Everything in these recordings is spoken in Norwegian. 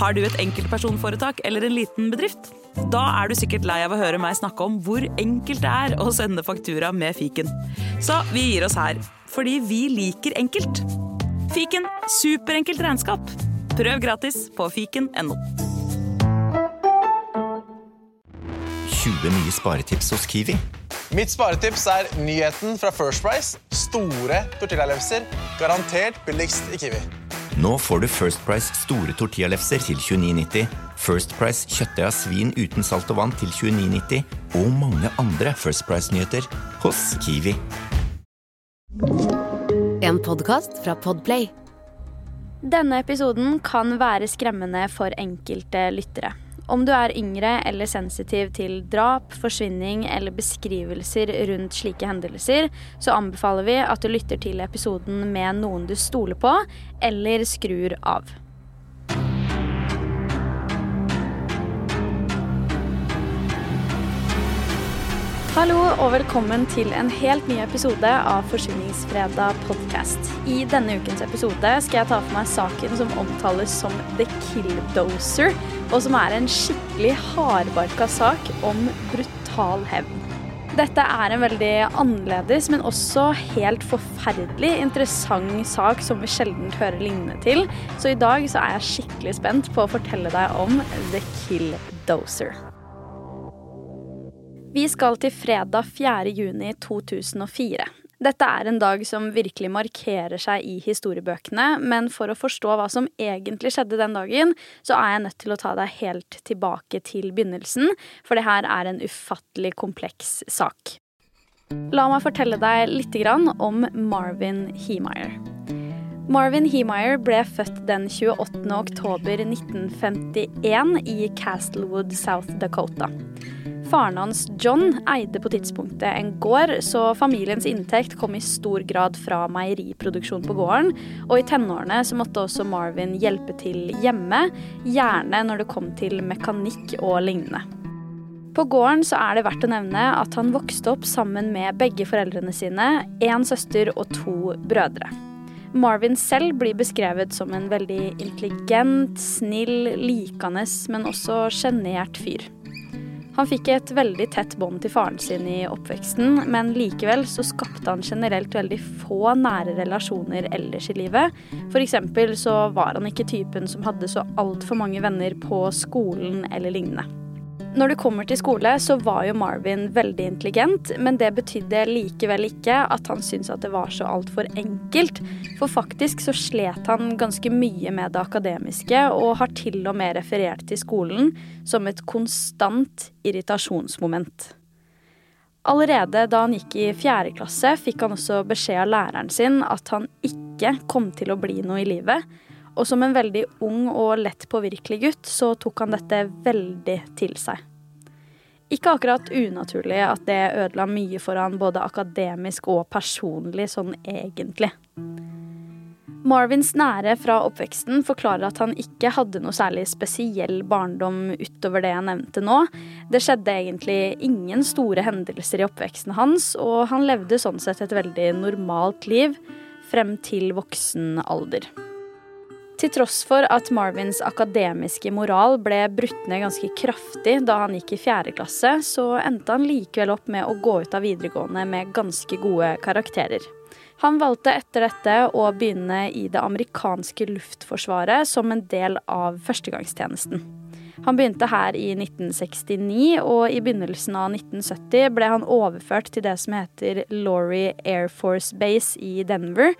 Har du et enkeltpersonforetak eller en liten bedrift? Da er du sikkert lei av å høre meg snakke om hvor enkelt det er å sende faktura med fiken. Så vi gir oss her, fordi vi liker enkelt. Fiken superenkelt regnskap. Prøv gratis på fiken.no. 20 nye sparetips hos Kiwi. Mitt sparetips er nyheten fra First Price. Store tortillalefser. Garantert billigst i Kiwi. Nå får du First Price store tortillalefser til 29,90, First Price kjøttdeig av svin uten salt og vann til 29,90 og mange andre First Price-nyheter hos Kiwi. En podkast fra Podplay. Denne episoden kan være skremmende for enkelte lyttere. Om du er yngre eller sensitiv til drap, forsvinning eller beskrivelser rundt slike hendelser, så anbefaler vi at du lytter til episoden med noen du stoler på, eller skrur av. Hallo og velkommen til en helt ny episode av Forsvinningsfredag podkast. I denne ukens episode skal jeg ta for meg saken som omtales som The Killdozer, og som er en skikkelig hardbarka sak om brutal hevn. Dette er en veldig annerledes, men også helt forferdelig interessant sak som vi sjelden hører lignende til. Så i dag så er jeg skikkelig spent på å fortelle deg om The Killdozer. Vi skal til fredag 4. juni 2004. Dette er en dag som virkelig markerer seg i historiebøkene, men for å forstå hva som egentlig skjedde den dagen, så er jeg nødt til å ta deg helt tilbake til begynnelsen, for det her er en ufattelig kompleks sak. La meg fortelle deg litt om Marvin Heemeyer. Marvin Heemeyer ble født den 28. oktober 1951 i Castlewood, South Dakota. Faren hans, John, eide på tidspunktet en gård, så familiens inntekt kom i stor grad fra meieriproduksjon på gården. Og i tenårene så måtte også Marvin hjelpe til hjemme, gjerne når det kom til mekanikk og lignende. På gården så er det verdt å nevne at han vokste opp sammen med begge foreldrene sine, én søster og to brødre. Marvin selv blir beskrevet som en veldig intelligent, snill, likende, men også sjenert fyr. Han fikk et veldig tett bånd til faren sin i oppveksten, men likevel så skapte han generelt veldig få nære relasjoner ellers i livet. F.eks. så var han ikke typen som hadde så altfor mange venner på skolen eller lignende. Når det kommer til skole, så var jo Marvin veldig intelligent, men det betydde likevel ikke at han syntes at det var så altfor enkelt. For faktisk så slet han ganske mye med det akademiske, og har til og med referert til skolen som et konstant irritasjonsmoment. Allerede da han gikk i fjerde klasse, fikk han også beskjed av læreren sin at han ikke kom til å bli noe i livet, og som en veldig ung og lett påvirkelig gutt, så tok han dette veldig til seg. Ikke akkurat unaturlig at det ødela mye for han både akademisk og personlig, sånn egentlig. Marvins nære fra oppveksten forklarer at han ikke hadde noe særlig spesiell barndom utover det jeg nevnte nå. Det skjedde egentlig ingen store hendelser i oppveksten hans, og han levde sånn sett et veldig normalt liv frem til voksen alder. Til tross for at Marvins akademiske moral ble brutt ned ganske kraftig da han gikk i fjerde klasse, så endte han likevel opp med å gå ut av videregående med ganske gode karakterer. Han valgte etter dette å begynne i det amerikanske luftforsvaret som en del av førstegangstjenesten. Han begynte her i 1969, og i begynnelsen av 1970 ble han overført til det som heter Laurie Air Force Base i Denver,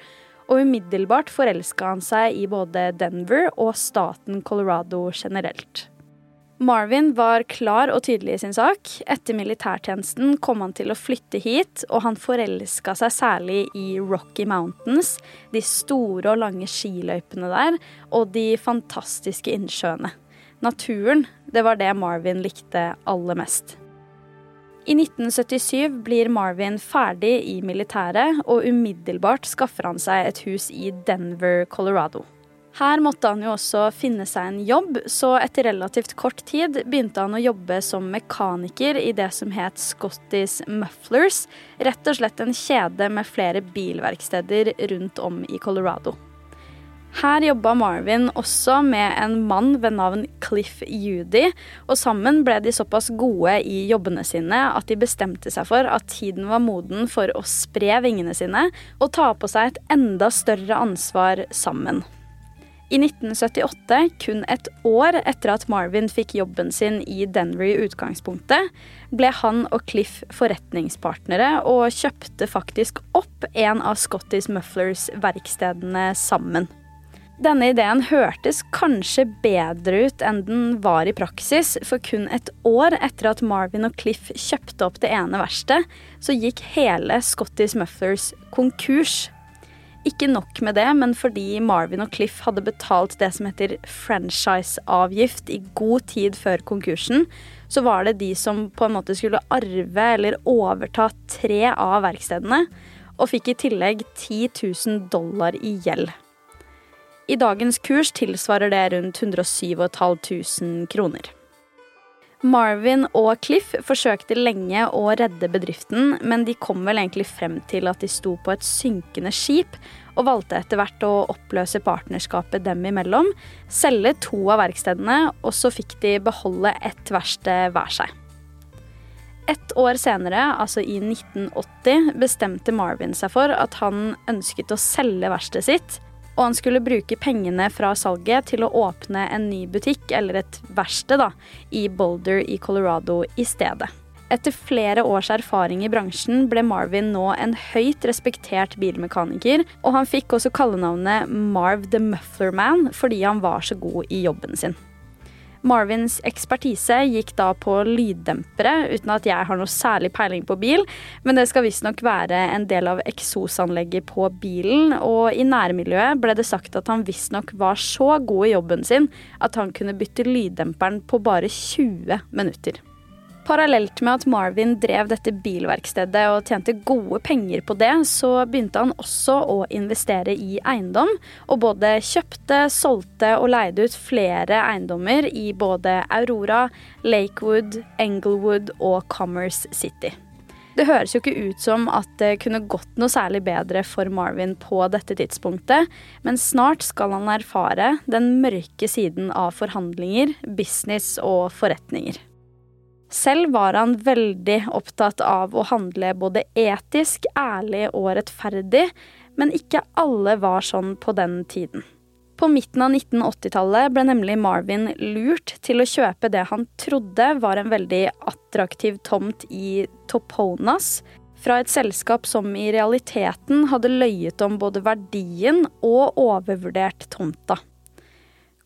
og umiddelbart forelska han seg i både Denver og staten Colorado generelt. Marvin var klar og tydelig i sin sak. Etter militærtjenesten kom han til å flytte hit, og han forelska seg særlig i Rocky Mountains, de store og lange skiløypene der, og de fantastiske innsjøene. Naturen, det var det Marvin likte aller mest. I 1977 blir Marvin ferdig i militæret, og umiddelbart skaffer han seg et hus i Denver, Colorado. Her måtte han jo også finne seg en jobb, så etter relativt kort tid begynte han å jobbe som mekaniker i det som het Scottis Mufflers, rett og slett en kjede med flere bilverksteder rundt om i Colorado. Her jobba Marvin også med en mann ved navn Cliff Judy, og sammen ble de såpass gode i jobbene sine at de bestemte seg for at tiden var moden for å spre vingene sine og ta på seg et enda større ansvar sammen. I 1978, kun et år etter at Marvin fikk jobben sin i Denver i utgangspunktet, ble han og Cliff forretningspartnere og kjøpte faktisk opp en av Scotties Mufflers verkstedene sammen. Denne ideen hørtes kanskje bedre ut enn den var i praksis, for kun et år etter at Marvin og Cliff kjøpte opp det ene verkstedet, så gikk hele Scottish Mufflers konkurs. Ikke nok med det, men fordi Marvin og Cliff hadde betalt det som heter franchise-avgift i god tid før konkursen, så var det de som på en måte skulle arve eller overta tre av verkstedene, og fikk i tillegg 10 000 dollar i gjeld. I dagens kurs tilsvarer det rundt 107 500 kroner. Marvin og Cliff forsøkte lenge å redde bedriften, men de kom vel egentlig frem til at de sto på et synkende skip, og valgte etter hvert å oppløse partnerskapet dem imellom, selge to av verkstedene, og så fikk de beholde ett verksted hver seg. Ett år senere, altså i 1980, bestemte Marvin seg for at han ønsket å selge verkstedet sitt og han skulle bruke pengene fra salget til å åpne en ny butikk, eller et verksted, da, i Boulder i Colorado i stedet. Etter flere års erfaring i bransjen ble Marvin nå en høyt respektert bilmekaniker, og han fikk også kallenavnet Marv the Muffler Man fordi han var så god i jobben sin. Marvins ekspertise gikk da på lyddempere, uten at jeg har noe særlig peiling på bil, men det skal visstnok være en del av eksosanlegget på bilen, og i nærmiljøet ble det sagt at han visstnok var så god i jobben sin at han kunne bytte lyddemperen på bare 20 minutter. Parallelt med at Marvin drev dette bilverkstedet og tjente gode penger på det, så begynte han også å investere i eiendom, og både kjøpte, solgte og leide ut flere eiendommer i både Aurora, Lakewood, Englewood og Commerce City. Det høres jo ikke ut som at det kunne gått noe særlig bedre for Marvin på dette tidspunktet, men snart skal han erfare den mørke siden av forhandlinger, business og forretninger. Selv var han veldig opptatt av å handle både etisk, ærlig og rettferdig, men ikke alle var sånn på den tiden. På midten av 1980-tallet ble nemlig Marvin lurt til å kjøpe det han trodde var en veldig attraktiv tomt i Toponas, fra et selskap som i realiteten hadde løyet om både verdien og overvurdert tomta.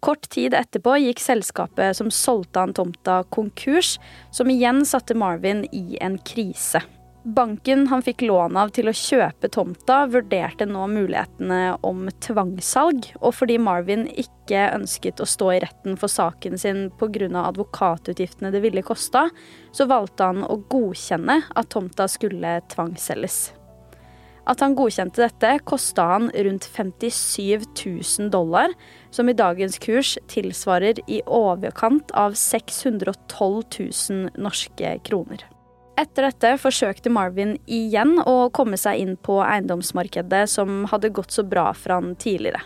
Kort tid etterpå gikk selskapet som solgte han tomta konkurs, som igjen satte Marvin i en krise. Banken han fikk lån av til å kjøpe tomta, vurderte nå mulighetene om tvangssalg, og fordi Marvin ikke ønsket å stå i retten for saken sin pga. advokatutgiftene det ville kosta, så valgte han å godkjenne at tomta skulle tvangsselges. At han godkjente dette, kosta han rundt 57 000 dollar, som i dagens kurs tilsvarer i overkant av 612 000 norske kroner. Etter dette forsøkte Marvin igjen å komme seg inn på eiendomsmarkedet som hadde gått så bra for han tidligere.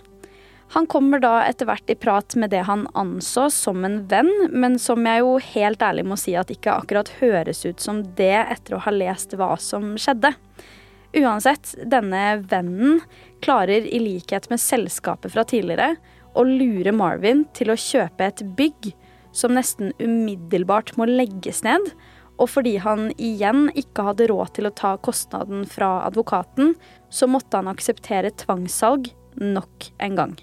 Han kommer da etter hvert i prat med det han anså som en venn, men som jeg jo helt ærlig må si at ikke akkurat høres ut som det etter å ha lest hva som skjedde. Uansett, denne vennen klarer i likhet med selskapet fra tidligere å lure Marvin til å kjøpe et bygg som nesten umiddelbart må legges ned, og fordi han igjen ikke hadde råd til å ta kostnaden fra advokaten, så måtte han akseptere tvangssalg nok en gang.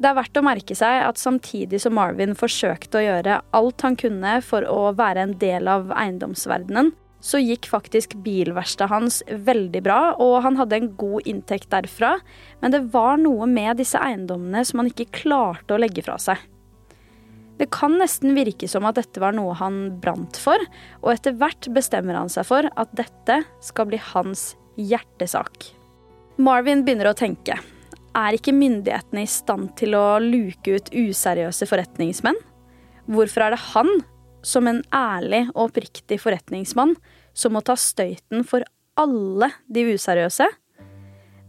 Det er verdt å merke seg at samtidig som Marvin forsøkte å gjøre alt han kunne for å være en del av eiendomsverdenen, så gikk faktisk bilverkstedet hans veldig bra, og han hadde en god inntekt derfra. Men det var noe med disse eiendommene som han ikke klarte å legge fra seg. Det kan nesten virke som at dette var noe han brant for, og etter hvert bestemmer han seg for at dette skal bli hans hjertesak. Marvin begynner å tenke. Er ikke myndighetene i stand til å luke ut useriøse forretningsmenn? Hvorfor er det han som en ærlig og oppriktig forretningsmann som må ta støyten for alle de useriøse.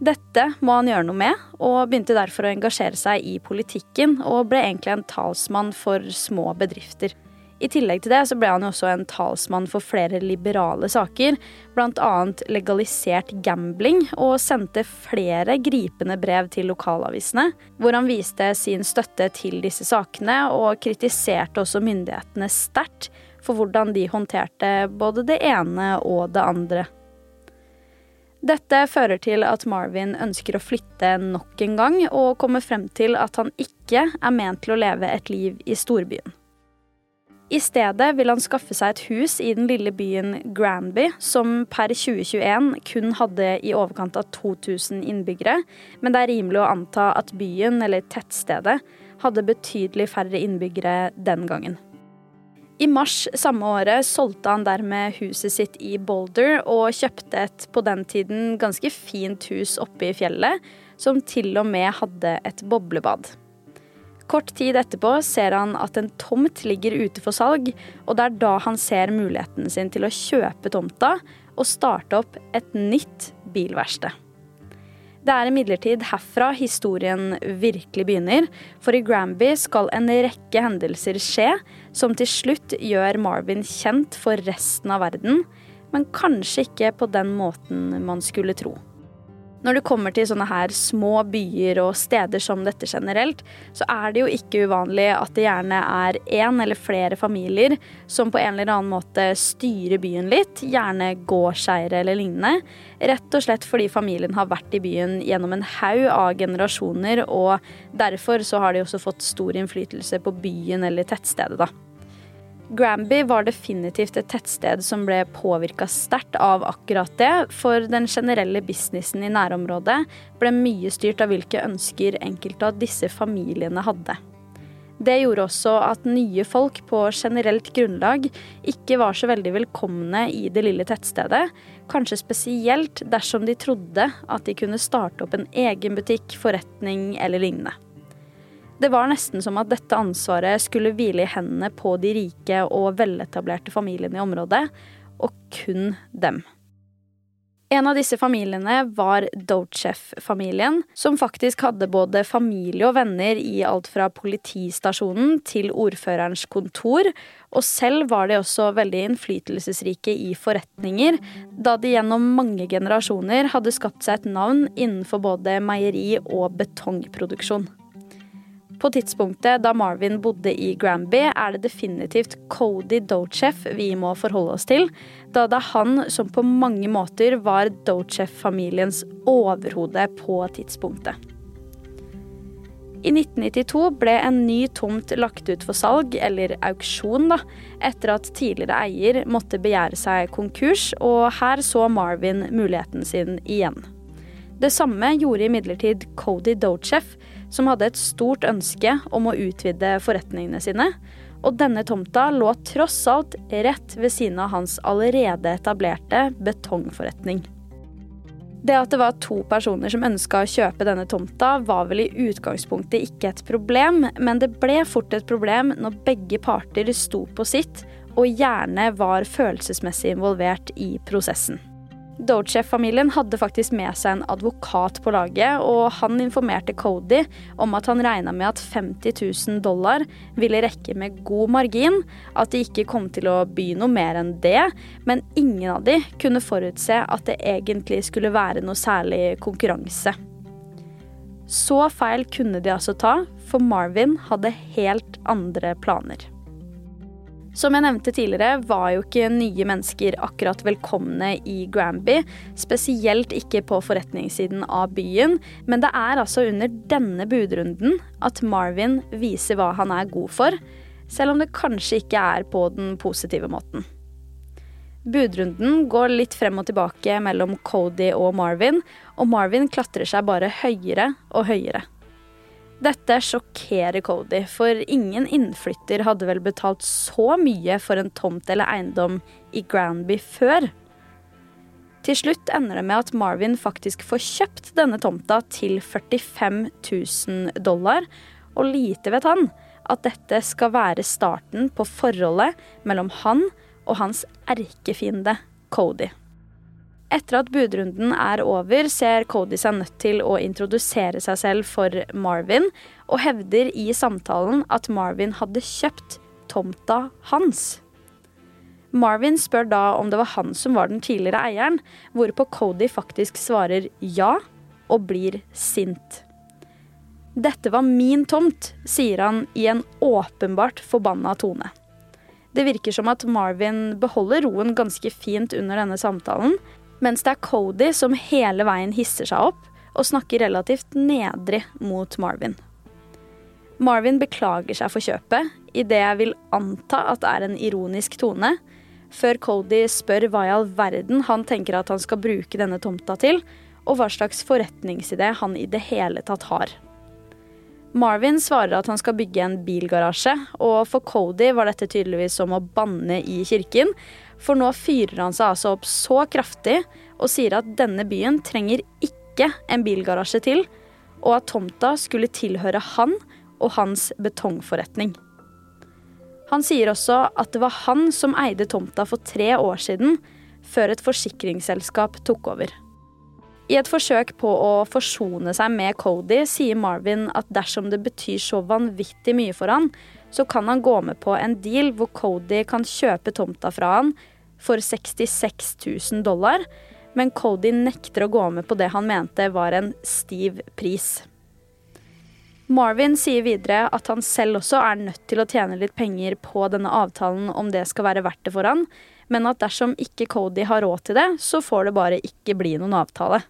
Dette må han gjøre noe med, og begynte derfor å engasjere seg i politikken, og ble egentlig en talsmann for små bedrifter. I tillegg til det så ble han jo også en talsmann for flere liberale saker, bl.a. legalisert gambling, og sendte flere gripende brev til lokalavisene, hvor han viste sin støtte til disse sakene, og kritiserte også myndighetene sterkt for hvordan de håndterte både det ene og det andre. Dette fører til at Marvin ønsker å flytte nok en gang, og kommer frem til at han ikke er ment til å leve et liv i storbyen. I stedet vil han skaffe seg et hus i den lille byen Granby, som per 2021 kun hadde i overkant av 2000 innbyggere, men det er rimelig å anta at byen, eller tettstedet, hadde betydelig færre innbyggere den gangen. I mars samme året solgte han dermed huset sitt i Boulder og kjøpte et på den tiden ganske fint hus oppe i fjellet, som til og med hadde et boblebad. Kort tid etterpå ser han at en tomt ligger ute for salg, og det er da han ser muligheten sin til å kjøpe tomta og starte opp et nytt bilverksted. Det er imidlertid herfra historien virkelig begynner, for i Granby skal en rekke hendelser skje som til slutt gjør Marvin kjent for resten av verden, men kanskje ikke på den måten man skulle tro. Når det kommer til sånne her små byer og steder som dette generelt, så er det jo ikke uvanlig at det gjerne er én eller flere familier som på en eller annen måte styrer byen litt, gjerne gårdseiere eller lignende. Rett og slett fordi familien har vært i byen gjennom en haug av generasjoner, og derfor så har de også fått stor innflytelse på byen eller tettstedet, da. Granby var definitivt et tettsted som ble påvirka sterkt av akkurat det, for den generelle businessen i nærområdet ble mye styrt av hvilke ønsker enkelte av disse familiene hadde. Det gjorde også at nye folk på generelt grunnlag ikke var så veldig velkomne i det lille tettstedet, kanskje spesielt dersom de trodde at de kunne starte opp en egen butikk, forretning eller lignende. Det var nesten som at dette ansvaret skulle hvile i hendene på de rike og veletablerte familiene i området, og kun dem. En av disse familiene var Dochef-familien, som faktisk hadde både familie og venner i alt fra politistasjonen til ordførerens kontor, og selv var de også veldig innflytelsesrike i forretninger, da de gjennom mange generasjoner hadde skapt seg et navn innenfor både meieri og betongproduksjon. På tidspunktet da Marvin bodde i Granby, er det definitivt Cody Dochef vi må forholde oss til, da det er han som på mange måter var Dochef-familiens overhode på tidspunktet. I 1992 ble en ny tomt lagt ut for salg, eller auksjon, da, etter at tidligere eier måtte begjære seg konkurs, og her så Marvin muligheten sin igjen. Det samme gjorde imidlertid Cody Dochef, som hadde et stort ønske om å utvide forretningene sine. Og denne tomta lå tross alt rett ved siden av hans allerede etablerte betongforretning. Det at det var to personer som ønska å kjøpe denne tomta, var vel i utgangspunktet ikke et problem, men det ble fort et problem når begge parter sto på sitt og gjerne var følelsesmessig involvert i prosessen. Dochef-familien hadde faktisk med seg en advokat på laget, og han informerte Cody om at han regna med at 50 000 dollar ville rekke med god margin, at de ikke kom til å by noe mer enn det, men ingen av de kunne forutse at det egentlig skulle være noe særlig konkurranse. Så feil kunne de altså ta, for Marvin hadde helt andre planer. Som jeg nevnte tidligere, var jo ikke nye mennesker akkurat velkomne i Granby. Spesielt ikke på forretningssiden av byen. Men det er altså under denne budrunden at Marvin viser hva han er god for. Selv om det kanskje ikke er på den positive måten. Budrunden går litt frem og tilbake mellom Cody og Marvin, og Marvin klatrer seg bare høyere og høyere. Dette sjokkerer Cody, for ingen innflytter hadde vel betalt så mye for en tomt eller eiendom i Granby før. Til slutt ender det med at Marvin faktisk får kjøpt denne tomta til 45 000 dollar, og lite vet han at dette skal være starten på forholdet mellom han og hans erkefiende Cody. Etter at budrunden er over, ser Cody seg nødt til å introdusere seg selv for Marvin, og hevder i samtalen at Marvin hadde kjøpt tomta hans. Marvin spør da om det var han som var den tidligere eieren, hvorpå Cody faktisk svarer ja, og blir sint. Dette var min tomt, sier han i en åpenbart forbanna tone. Det virker som at Marvin beholder roen ganske fint under denne samtalen, mens det er Cody som hele veien hisser seg opp og snakker relativt nedrig mot Marvin. Marvin beklager seg for kjøpet, i det jeg vil anta at er en ironisk tone, før Cody spør hva i all verden han tenker at han skal bruke denne tomta til, og hva slags forretningsidé han i det hele tatt har. Marvin svarer at han skal bygge en bilgarasje, og for Cody var dette tydeligvis som å banne i kirken, for nå fyrer han seg altså opp så kraftig og sier at denne byen trenger ikke en bilgarasje til, og at tomta skulle tilhøre han og hans betongforretning. Han sier også at det var han som eide tomta for tre år siden, før et forsikringsselskap tok over. I et forsøk på å forsone seg med Cody sier Marvin at dersom det betyr så vanvittig mye for han, så kan han gå med på en deal hvor Cody kan kjøpe tomta fra han for 66 000 dollar, men Cody nekter å gå med på det han mente var en stiv pris. Marvin sier videre at han selv også er nødt til å tjene litt penger på denne avtalen om det skal være verdt det for han, men at dersom ikke Cody har råd til det, så får det bare ikke bli noen avtale.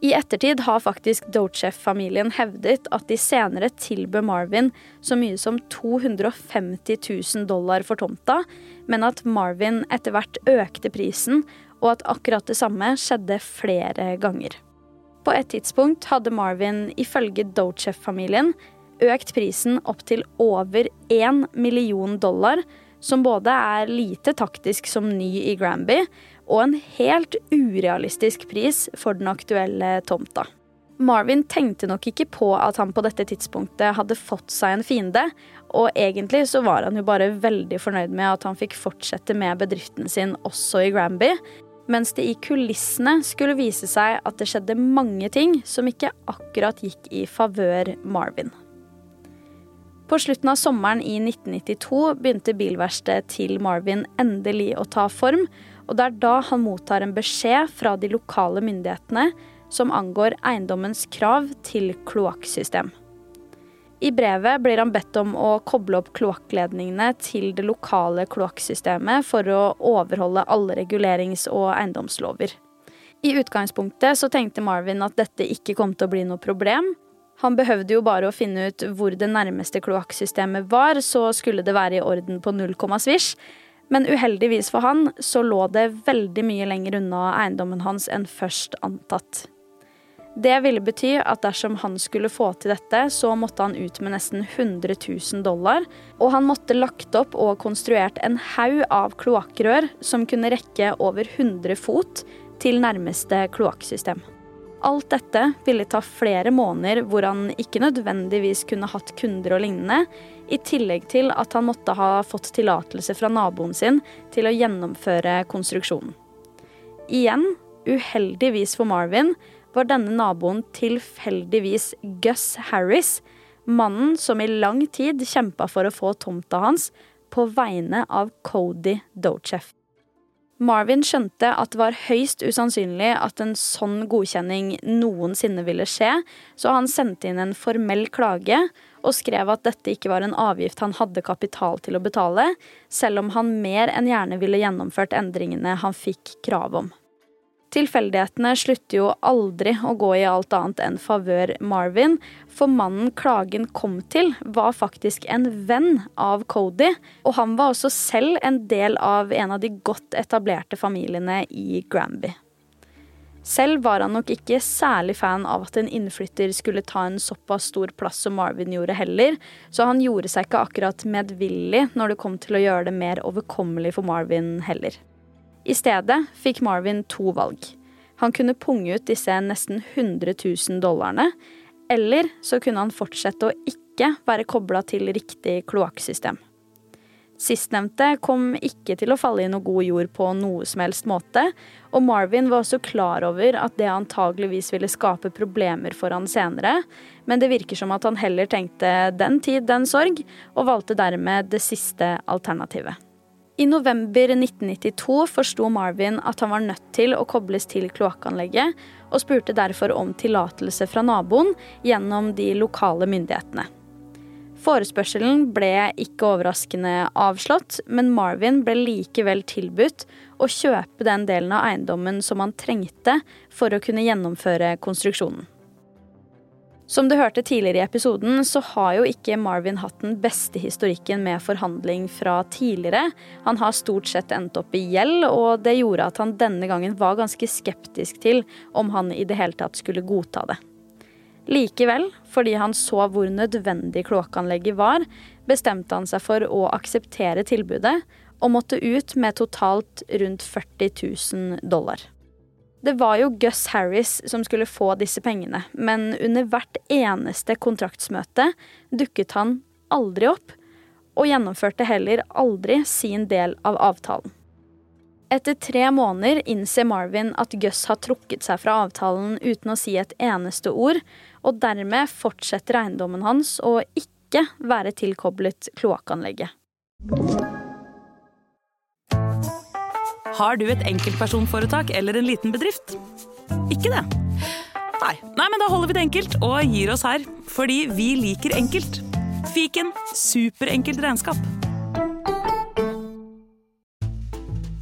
I ettertid har faktisk Dochef-familien hevdet at de senere tilbød Marvin så mye som 250 000 dollar for tomta, men at Marvin etter hvert økte prisen, og at akkurat det samme skjedde flere ganger. På et tidspunkt hadde Marvin ifølge Dochef-familien økt prisen opp til over én million dollar, som både er lite taktisk som ny i Granby, og en helt urealistisk pris for den aktuelle tomta. Marvin tenkte nok ikke på at han på dette tidspunktet hadde fått seg en fiende, og egentlig så var han jo bare veldig fornøyd med at han fikk fortsette med bedriften sin også i Granby, mens det i kulissene skulle vise seg at det skjedde mange ting som ikke akkurat gikk i favør Marvin. På slutten av sommeren i 1992 begynte bilverkstedet til Marvin endelig å ta form, og det er da han mottar en beskjed fra de lokale myndighetene som angår eiendommens krav til kloakksystem. I brevet blir han bedt om å koble opp kloakkledningene til det lokale kloakksystemet for å overholde alle regulerings- og eiendomslover. I utgangspunktet så tenkte Marvin at dette ikke kom til å bli noe problem. Han behøvde jo bare å finne ut hvor det nærmeste kloakksystemet var, så skulle det være i orden på null komma svisj. Men uheldigvis for han så lå det veldig mye lenger unna eiendommen hans enn først antatt. Det ville bety at dersom han skulle få til dette, så måtte han ut med nesten 100 000 dollar, og han måtte lagt opp og konstruert en haug av kloakkrør som kunne rekke over 100 fot til nærmeste kloakksystem. Alt dette ville ta flere måneder hvor han ikke nødvendigvis kunne hatt kunder og lignende, i tillegg til at han måtte ha fått tillatelse fra naboen sin til å gjennomføre konstruksjonen. Igjen, uheldigvis for Marvin, var denne naboen tilfeldigvis Gus Harris, mannen som i lang tid kjempa for å få tomta hans på vegne av Cody Dochef. Marvin skjønte at det var høyst usannsynlig at en sånn godkjenning noensinne ville skje, så han sendte inn en formell klage og skrev at dette ikke var en avgift han hadde kapital til å betale, selv om han mer enn gjerne ville gjennomført endringene han fikk krav om. Tilfeldighetene slutter jo aldri å gå i alt annet enn favør Marvin, for mannen klagen kom til, var faktisk en venn av Cody, og han var også selv en del av en av de godt etablerte familiene i Granby. Selv var han nok ikke særlig fan av at en innflytter skulle ta en såpass stor plass som Marvin gjorde heller, så han gjorde seg ikke akkurat medvillig når det kom til å gjøre det mer overkommelig for Marvin heller. I stedet fikk Marvin to valg. Han kunne punge ut disse nesten 100 000 dollarene, eller så kunne han fortsette å ikke være kobla til riktig kloakksystem. Sistnevnte kom ikke til å falle i noe god jord på noe som helst måte, og Marvin var også klar over at det antageligvis ville skape problemer for han senere, men det virker som at han heller tenkte den tid, den sorg, og valgte dermed det siste alternativet. I november 1992 forsto Marvin at han var nødt til å kobles til kloakkanlegget, og spurte derfor om tillatelse fra naboen gjennom de lokale myndighetene. Forespørselen ble ikke overraskende avslått, men Marvin ble likevel tilbudt å kjøpe den delen av eiendommen som han trengte for å kunne gjennomføre konstruksjonen. Som du hørte tidligere i episoden, så har jo ikke Marvin hatt den beste historikken med forhandling fra tidligere. Han har stort sett endt opp i gjeld, og det gjorde at han denne gangen var ganske skeptisk til om han i det hele tatt skulle godta det. Likevel, fordi han så hvor nødvendig kloakkanlegget var, bestemte han seg for å akseptere tilbudet, og måtte ut med totalt rundt 40 000 dollar. Det var jo Gus Harris som skulle få disse pengene, men under hvert eneste kontraktsmøte dukket han aldri opp, og gjennomførte heller aldri sin del av avtalen. Etter tre måneder innser Marvin at Gus har trukket seg fra avtalen uten å si et eneste ord, og dermed fortsetter eiendommen hans å ikke være tilkoblet kloakkanlegget. Har du et enkeltpersonforetak eller en liten bedrift? Ikke det? Nei. Nei, men da holder vi det enkelt og gir oss her. Fordi vi liker enkelt. Fiken superenkelt regnskap.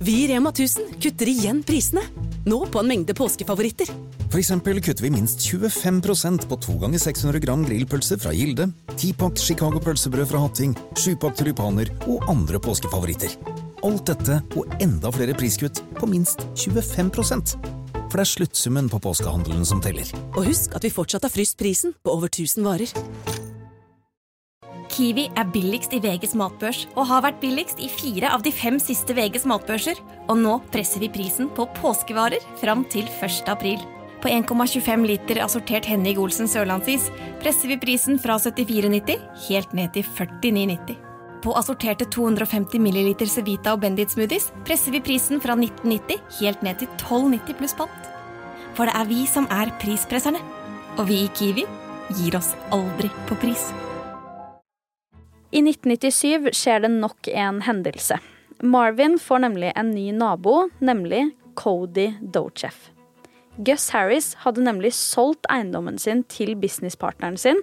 Vi i Rema 1000 kutter igjen prisene. Nå på en mengde påskefavoritter. For eksempel kutter vi minst 25% på 2 ganger 600 gram grillpølse fra Gilde, 10-pakk Chicago pølsebrød fra Hatting, 7-pakk tulipaner og andre påskefavoritter. Alt dette og enda flere priskutt på minst 25% For det er sluttsummen på påskehandelen som teller. Og husk at vi fortsatt har fryst prisen på over 1000 varer. Kiwi er billigst i VGs matbørs og har vært billigst i fire av de fem siste VGs matbørser. Og nå presser vi prisen på påskevarer fram til 1. april. På 1,25 liter assortert Henning Olsen sørlandsis presser vi prisen fra 74,90 helt ned til 49,90. På assorterte 250 ml Cevita og Bendit smoothies presser vi prisen fra 1990 helt ned til 12,90 pluss pant. For det er vi som er prispresserne. Og vi i Kiwi gir oss aldri på pris. I 1997 skjer det nok en hendelse. Marvin får nemlig en ny nabo, nemlig Cody Dochef. Gus Harris hadde nemlig solgt eiendommen sin til businesspartneren sin,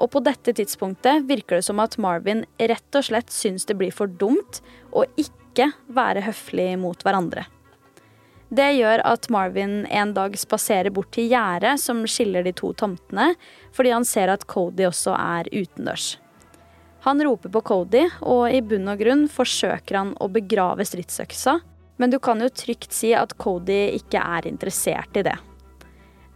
og på dette tidspunktet virker det som at Marvin rett og slett syns det blir for dumt å ikke være høflig mot hverandre. Det gjør at Marvin en dag spaserer bort til gjerdet som skiller de to tomtene, fordi han ser at Cody også er utendørs. Han roper på Cody, og i bunn og grunn forsøker han å begrave stridsøksa, men du kan jo trygt si at Cody ikke er interessert i det.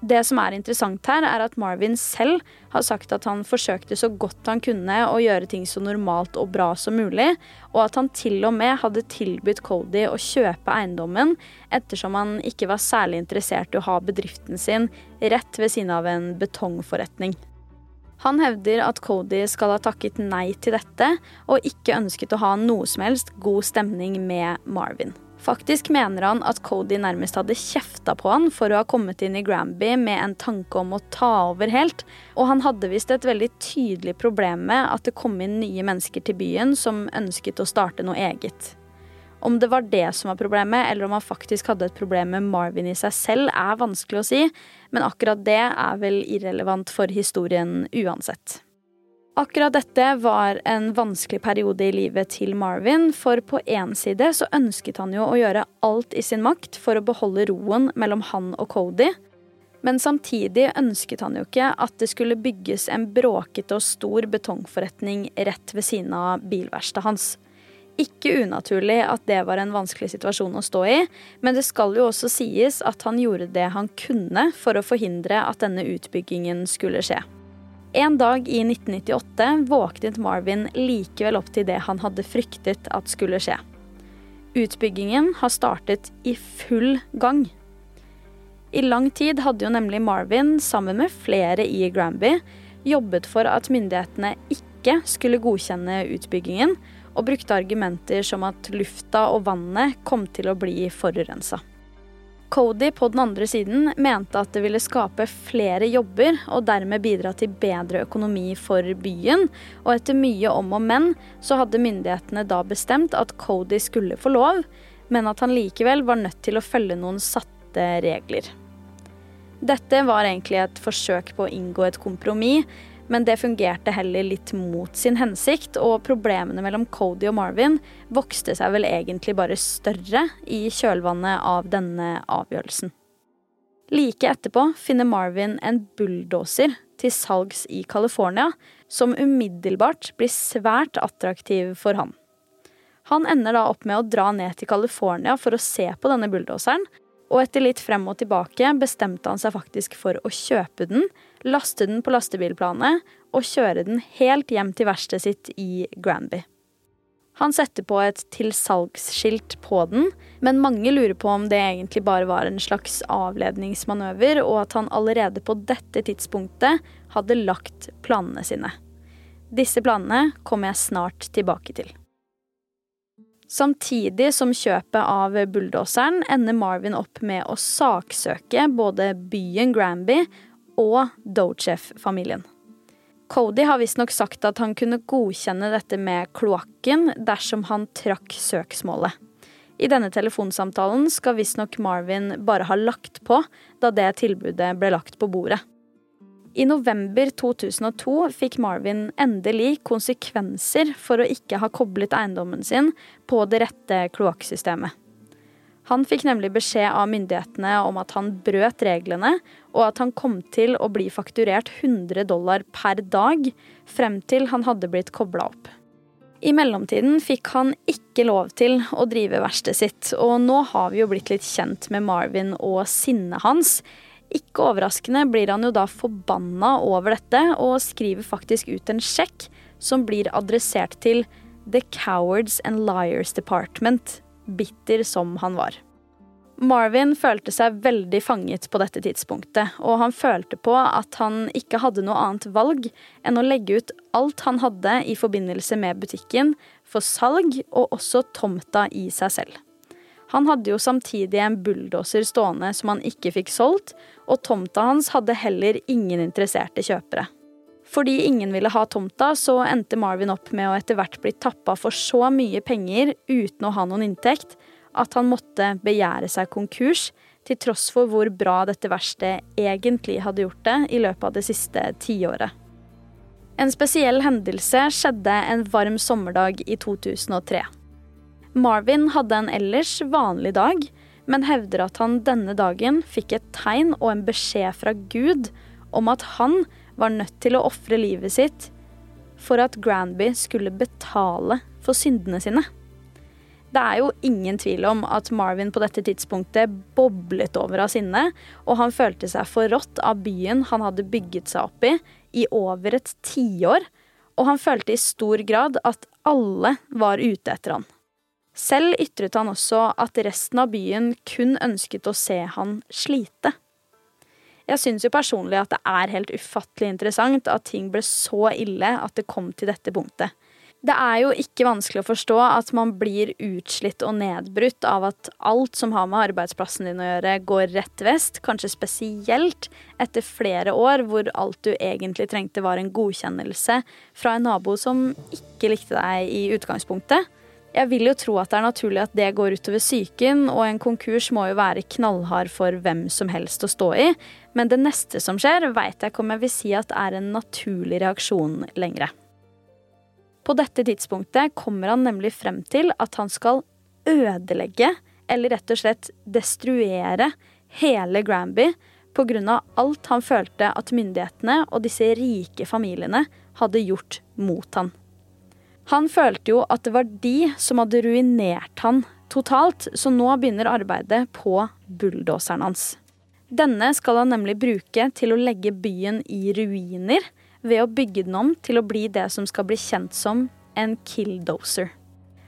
Det som er interessant her, er at Marvin selv har sagt at han forsøkte så godt han kunne å gjøre ting så normalt og bra som mulig, og at han til og med hadde tilbudt Cody å kjøpe eiendommen ettersom han ikke var særlig interessert i å ha bedriften sin rett ved siden av en betongforretning. Han hevder at Cody skal ha takket nei til dette, og ikke ønsket å ha noe som helst god stemning med Marvin. Faktisk mener han at Cody nærmest hadde kjefta på han for å ha kommet inn i Granby med en tanke om å ta over helt, og han hadde visst et veldig tydelig problem med at det kom inn nye mennesker til byen som ønsket å starte noe eget. Om det var det som var problemet, eller om han faktisk hadde et problem med Marvin i seg selv, er vanskelig å si, men akkurat det er vel irrelevant for historien uansett. Akkurat dette var en vanskelig periode i livet til Marvin, for på én side så ønsket han jo å gjøre alt i sin makt for å beholde roen mellom han og Cody, men samtidig ønsket han jo ikke at det skulle bygges en bråkete og stor betongforretning rett ved siden av bilverkstedet hans. Ikke unaturlig at det var en vanskelig situasjon å stå i, men det skal jo også sies at han gjorde det han kunne for å forhindre at denne utbyggingen skulle skje. En dag i 1998 våknet Marvin likevel opp til det han hadde fryktet at skulle skje. Utbyggingen har startet i full gang. I lang tid hadde jo nemlig Marvin, sammen med flere i Granby, jobbet for at myndighetene ikke skulle godkjenne utbyggingen, og brukte argumenter som at lufta og vannet kom til å bli forurensa. Cody på den andre siden mente at det ville skape flere jobber og dermed bidra til bedre økonomi for byen, og etter mye om og men så hadde myndighetene da bestemt at Cody skulle få lov, men at han likevel var nødt til å følge noen satte regler. Dette var egentlig et forsøk på å inngå et kompromiss, men det fungerte heller litt mot sin hensikt, og problemene mellom Cody og Marvin vokste seg vel egentlig bare større i kjølvannet av denne avgjørelsen. Like etterpå finner Marvin en bulldoser til salgs i California, som umiddelbart blir svært attraktiv for han. Han ender da opp med å dra ned til California for å se på denne bulldoseren, og etter litt frem og tilbake bestemte han seg faktisk for å kjøpe den, laste den på lastebilplanet og kjøre den helt hjem til verkstedet sitt i Granby. Han setter på et tilsalgsskilt på den, men mange lurer på om det egentlig bare var en slags avledningsmanøver, og at han allerede på dette tidspunktet hadde lagt planene sine. Disse planene kommer jeg snart tilbake til. Samtidig som kjøpet av bulldoseren ender Marvin opp med å saksøke både byen Granby og Dochef-familien. Cody har visstnok sagt at han kunne godkjenne dette med kloakken dersom han trakk søksmålet. I denne telefonsamtalen skal visstnok Marvin bare ha lagt på da det tilbudet ble lagt på bordet. I november 2002 fikk Marvin endelig konsekvenser for å ikke ha koblet eiendommen sin på det rette kloakksystemet. Han fikk nemlig beskjed av myndighetene om at han brøt reglene, og at han kom til å bli fakturert 100 dollar per dag frem til han hadde blitt kobla opp. I mellomtiden fikk han ikke lov til å drive verkstedet sitt, og nå har vi jo blitt litt kjent med Marvin og sinnet hans. Ikke overraskende blir han jo da forbanna over dette, og skriver faktisk ut en sjekk som blir adressert til The Cowards and Liars Department, bitter som han var. Marvin følte seg veldig fanget på dette tidspunktet, og han følte på at han ikke hadde noe annet valg enn å legge ut alt han hadde i forbindelse med butikken, for salg og også tomta i seg selv. Han hadde jo samtidig en bulldoser stående som han ikke fikk solgt, og tomta hans hadde heller ingen interesserte kjøpere. Fordi ingen ville ha tomta, så endte Marvin opp med å etter hvert bli tappa for så mye penger uten å ha noen inntekt, at han måtte begjære seg konkurs, til tross for hvor bra dette verkstedet egentlig hadde gjort det i løpet av det siste tiåret. En spesiell hendelse skjedde en varm sommerdag i 2003. Marvin hadde en ellers vanlig dag, men hevder at han denne dagen fikk et tegn og en beskjed fra Gud om at han var nødt til å ofre livet sitt for at Granby skulle betale for syndene sine. Det er jo ingen tvil om at Marvin på dette tidspunktet boblet over av sinne, og han følte seg forrådt av byen han hadde bygget seg opp i i over et tiår, og han følte i stor grad at alle var ute etter han. Selv ytret han også at resten av byen kun ønsket å se han slite. Jeg syns jo personlig at det er helt ufattelig interessant at ting ble så ille at det kom til dette punktet. Det er jo ikke vanskelig å forstå at man blir utslitt og nedbrutt av at alt som har med arbeidsplassen din å gjøre, går rett vest. Kanskje spesielt etter flere år hvor alt du egentlig trengte var en godkjennelse fra en nabo som ikke likte deg i utgangspunktet. Jeg vil jo tro at det er naturlig at det går utover psyken, og en konkurs må jo være knallhard for hvem som helst å stå i, men det neste som skjer, veit jeg ikke om jeg vil si at er en naturlig reaksjon lenger. På dette tidspunktet kommer han nemlig frem til at han skal ødelegge, eller rett og slett destruere, hele Granby pga. alt han følte at myndighetene og disse rike familiene hadde gjort mot han. Han følte jo at det var de som hadde ruinert han totalt, så nå begynner arbeidet på bulldoseren hans. Denne skal han nemlig bruke til å legge byen i ruiner ved å bygge den om til å bli det som skal bli kjent som en killdoser.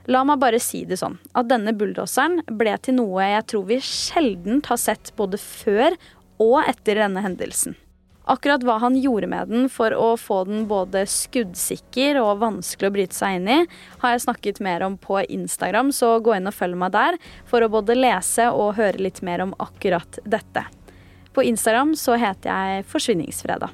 La meg bare si det sånn, at denne bulldoseren ble til noe jeg tror vi sjelden har sett både før og etter denne hendelsen. Akkurat hva han gjorde med den for å få den både skuddsikker og vanskelig å bryte seg inn i, har jeg snakket mer om på Instagram, så gå inn og følg meg der for å både lese og høre litt mer om akkurat dette. På Instagram så heter jeg Forsvinningsfredag.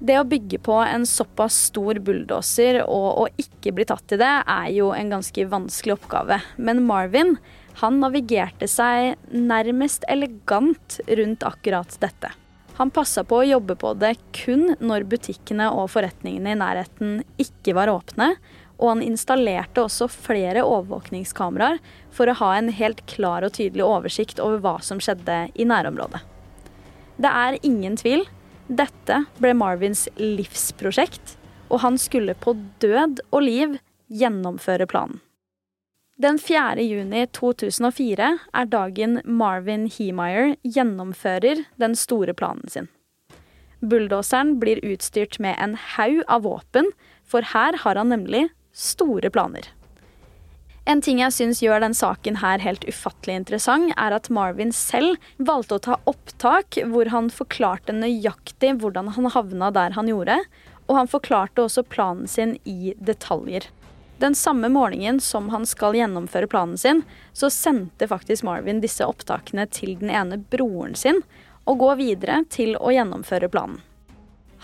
Det å bygge på en såpass stor bulldoser og å ikke bli tatt i det, er jo en ganske vanskelig oppgave. Men Marvin han navigerte seg nærmest elegant rundt akkurat dette. Han passa på å jobbe på det kun når butikkene og forretningene i nærheten ikke var åpne, og han installerte også flere overvåkningskameraer for å ha en helt klar og tydelig oversikt over hva som skjedde i nærområdet. Det er ingen tvil. Dette ble Marvins livsprosjekt, og han skulle på død og liv gjennomføre planen. Den 4. juni 2004 er dagen Marvin Heemeyer gjennomfører den store planen sin. Bulldoseren blir utstyrt med en haug av våpen, for her har han nemlig store planer. En ting jeg syns gjør den saken her helt ufattelig interessant, er at Marvin selv valgte å ta opptak hvor han forklarte nøyaktig hvordan han havna der han gjorde, og han forklarte også planen sin i detaljer. Den samme morgenen som han skal gjennomføre planen sin, så sendte faktisk Marvin disse opptakene til den ene broren sin, og går videre til å gjennomføre planen.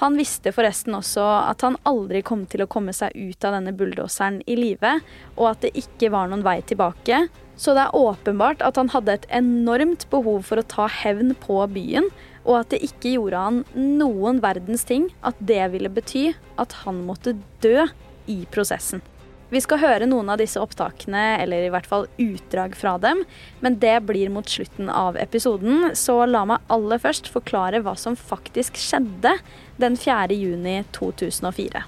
Han visste forresten også at han aldri kom til å komme seg ut av denne bulldoseren i live, og at det ikke var noen vei tilbake, så det er åpenbart at han hadde et enormt behov for å ta hevn på byen, og at det ikke gjorde han noen verdens ting at det ville bety at han måtte dø i prosessen. Vi skal høre noen av disse opptakene, eller i hvert fall utdrag fra dem, men det blir mot slutten av episoden, så la meg aller først forklare hva som faktisk skjedde den 4. juni 2004.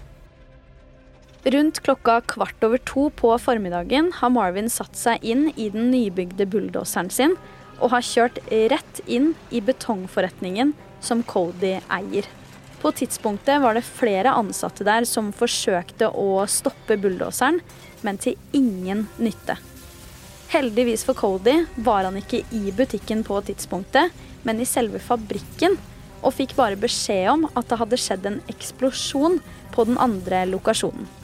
Rundt klokka kvart over to på formiddagen har Marvin satt seg inn i den nybygde bulldoseren sin og har kjørt rett inn i betongforretningen som Cody eier. På tidspunktet var det flere ansatte der som forsøkte å stoppe bulldoseren, men til ingen nytte. Heldigvis for Cody var han ikke i butikken på tidspunktet, men i selve fabrikken, og fikk bare beskjed om at det hadde skjedd en eksplosjon på den andre lokasjonen.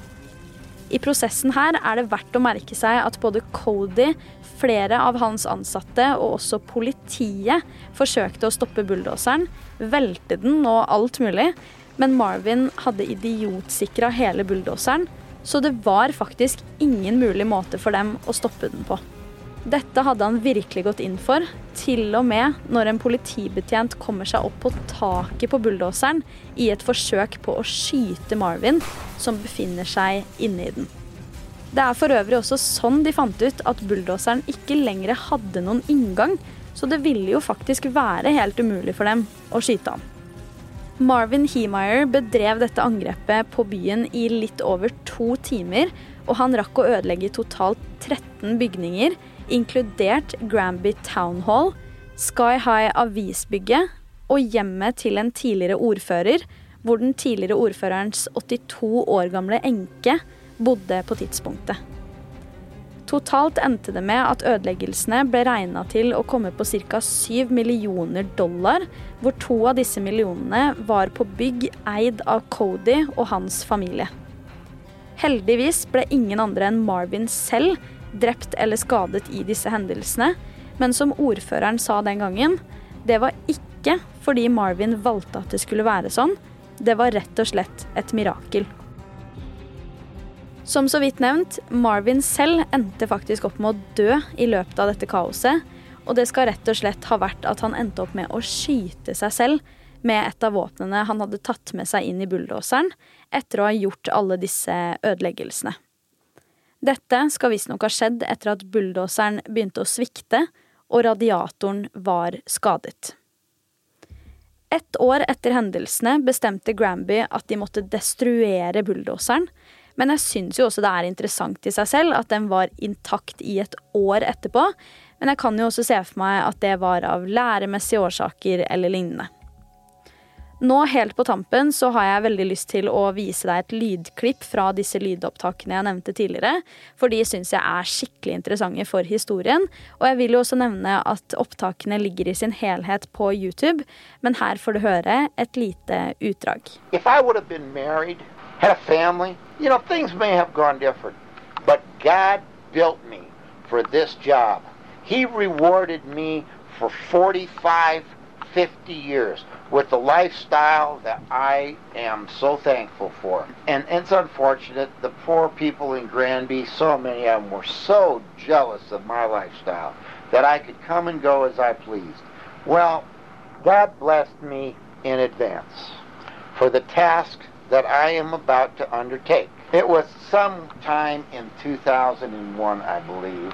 I prosessen her er det verdt å merke seg at både Cody, flere av hans ansatte og også politiet forsøkte å stoppe bulldoseren, velte den og alt mulig, men Marvin hadde idiotsikra hele bulldoseren, så det var faktisk ingen mulig måte for dem å stoppe den på. Dette hadde han virkelig gått inn for, til og med når en politibetjent kommer seg opp på taket på bulldoseren i et forsøk på å skyte Marvin, som befinner seg inni den. Det er for øvrig også sånn de fant ut at bulldoseren ikke lenger hadde noen inngang, så det ville jo faktisk være helt umulig for dem å skyte han. Marvin Heemeyer bedrev dette angrepet på byen i litt over to timer, og han rakk å ødelegge totalt 13 bygninger, inkludert Granby Town Hall, Sky High avisbygget og hjemmet til en tidligere ordfører, hvor den tidligere ordførerens 82 år gamle enke bodde på tidspunktet. Totalt endte det med at ødeleggelsene ble regna til å komme på ca. 7 millioner dollar, hvor to av disse millionene var på bygg eid av Cody og hans familie. Heldigvis ble ingen andre enn Marvin selv drept eller skadet i disse hendelsene, men som ordføreren sa den gangen, det var ikke fordi Marvin valgte at det skulle være sånn, det var rett og slett et mirakel. Som så vidt nevnt, Marvin selv endte faktisk opp med å dø i løpet av dette kaoset. Og det skal rett og slett ha vært at han endte opp med å skyte seg selv med et av våpnene han hadde tatt med seg inn i bulldoseren etter å ha gjort alle disse ødeleggelsene. Dette skal visstnok ha skjedd etter at bulldoseren begynte å svikte og radiatoren var skadet. Ett år etter hendelsene bestemte Granby at de måtte destruere bulldoseren, men jeg syns jo også det er interessant i seg selv at den var intakt i et år etterpå. Men jeg kan jo også se for meg at det var av læremessige årsaker eller lignende. Nå helt på tampen så har jeg veldig lyst til å vise deg et lydklipp fra disse lydopptakene jeg nevnte tidligere, for de syns jeg er skikkelig interessante for historien. Og jeg vil jo også nevne at opptakene ligger i sin helhet på YouTube, men her får du høre et lite utdrag. Married, family, you know, things may have gone different. But God built me for this job. He rewarded me for 45, 50 years with the lifestyle that I am so thankful for. And it's unfortunate, the poor people in Granby, so many of them were so jealous of my lifestyle that I could come and go as I pleased. Well, God blessed me in advance for the task that I am about to undertake. It was sometime in 2001, I believe,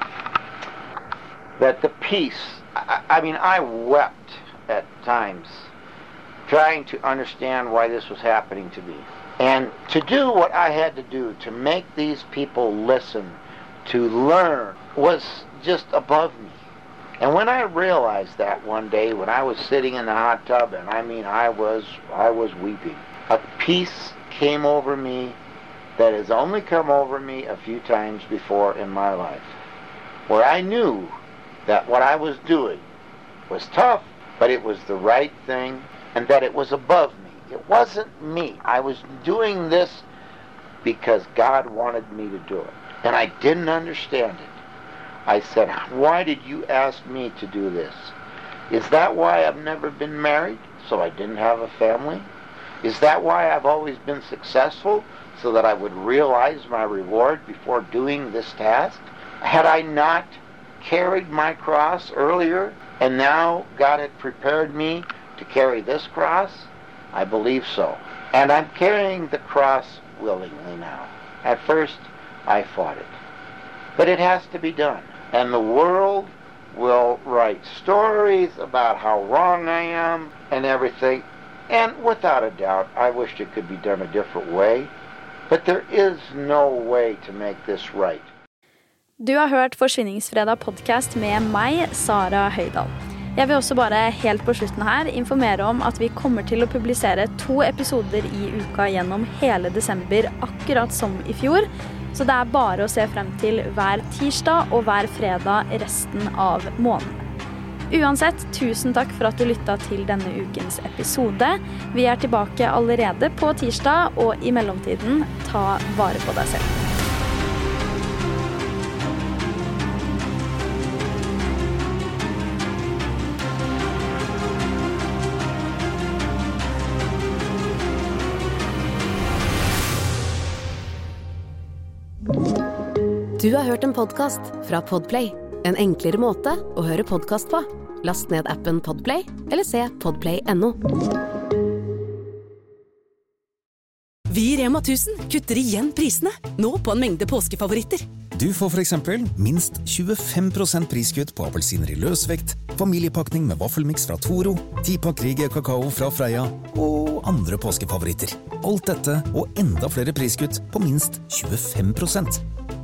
that the peace, I, I mean, I wept at times trying to understand why this was happening to me. And to do what I had to do to make these people listen, to learn, was just above me. And when I realized that one day when I was sitting in the hot tub and I mean I was I was weeping, a peace came over me that has only come over me a few times before in my life. Where I knew that what I was doing was tough, but it was the right thing and that it was above me. It wasn't me. I was doing this because God wanted me to do it. And I didn't understand it. I said, Why did you ask me to do this? Is that why I've never been married? So I didn't have a family? Is that why I've always been successful? So that I would realize my reward before doing this task? Had I not carried my cross earlier and now God had prepared me to carry this cross? I believe so. And I'm carrying the cross willingly now. At first, I fought it. But it has to be done. And the world will write stories about how wrong I am and everything. And without a doubt, I wished it could be done a different way. But there is no way to make this right. Du har hørt Forsvinningsfredag podkast med meg, Sara Høydahl. Jeg vil også bare helt på slutten her informere om at vi kommer til å publisere to episoder i uka gjennom hele desember, akkurat som i fjor. Så det er bare å se frem til hver tirsdag og hver fredag resten av måneden. Uansett, tusen takk for at du lytta til denne ukens episode. Vi er tilbake allerede på tirsdag, og i mellomtiden, ta vare på deg selv. Du har hørt en podkast fra Podplay. En enklere måte å høre podkast på. Last ned appen Podplay eller se podplay.no. Vi i Rema 1000 kutter igjen prisene, nå på en mengde påskefavoritter. Du får f.eks. minst 25% priskutt på appelsiner i løsvekt, familiepakning med vaffelmiks fra Toro, tipakk Rige kakao fra Freia og andre påskefavoritter. Alt dette og enda flere priskutt på minst 25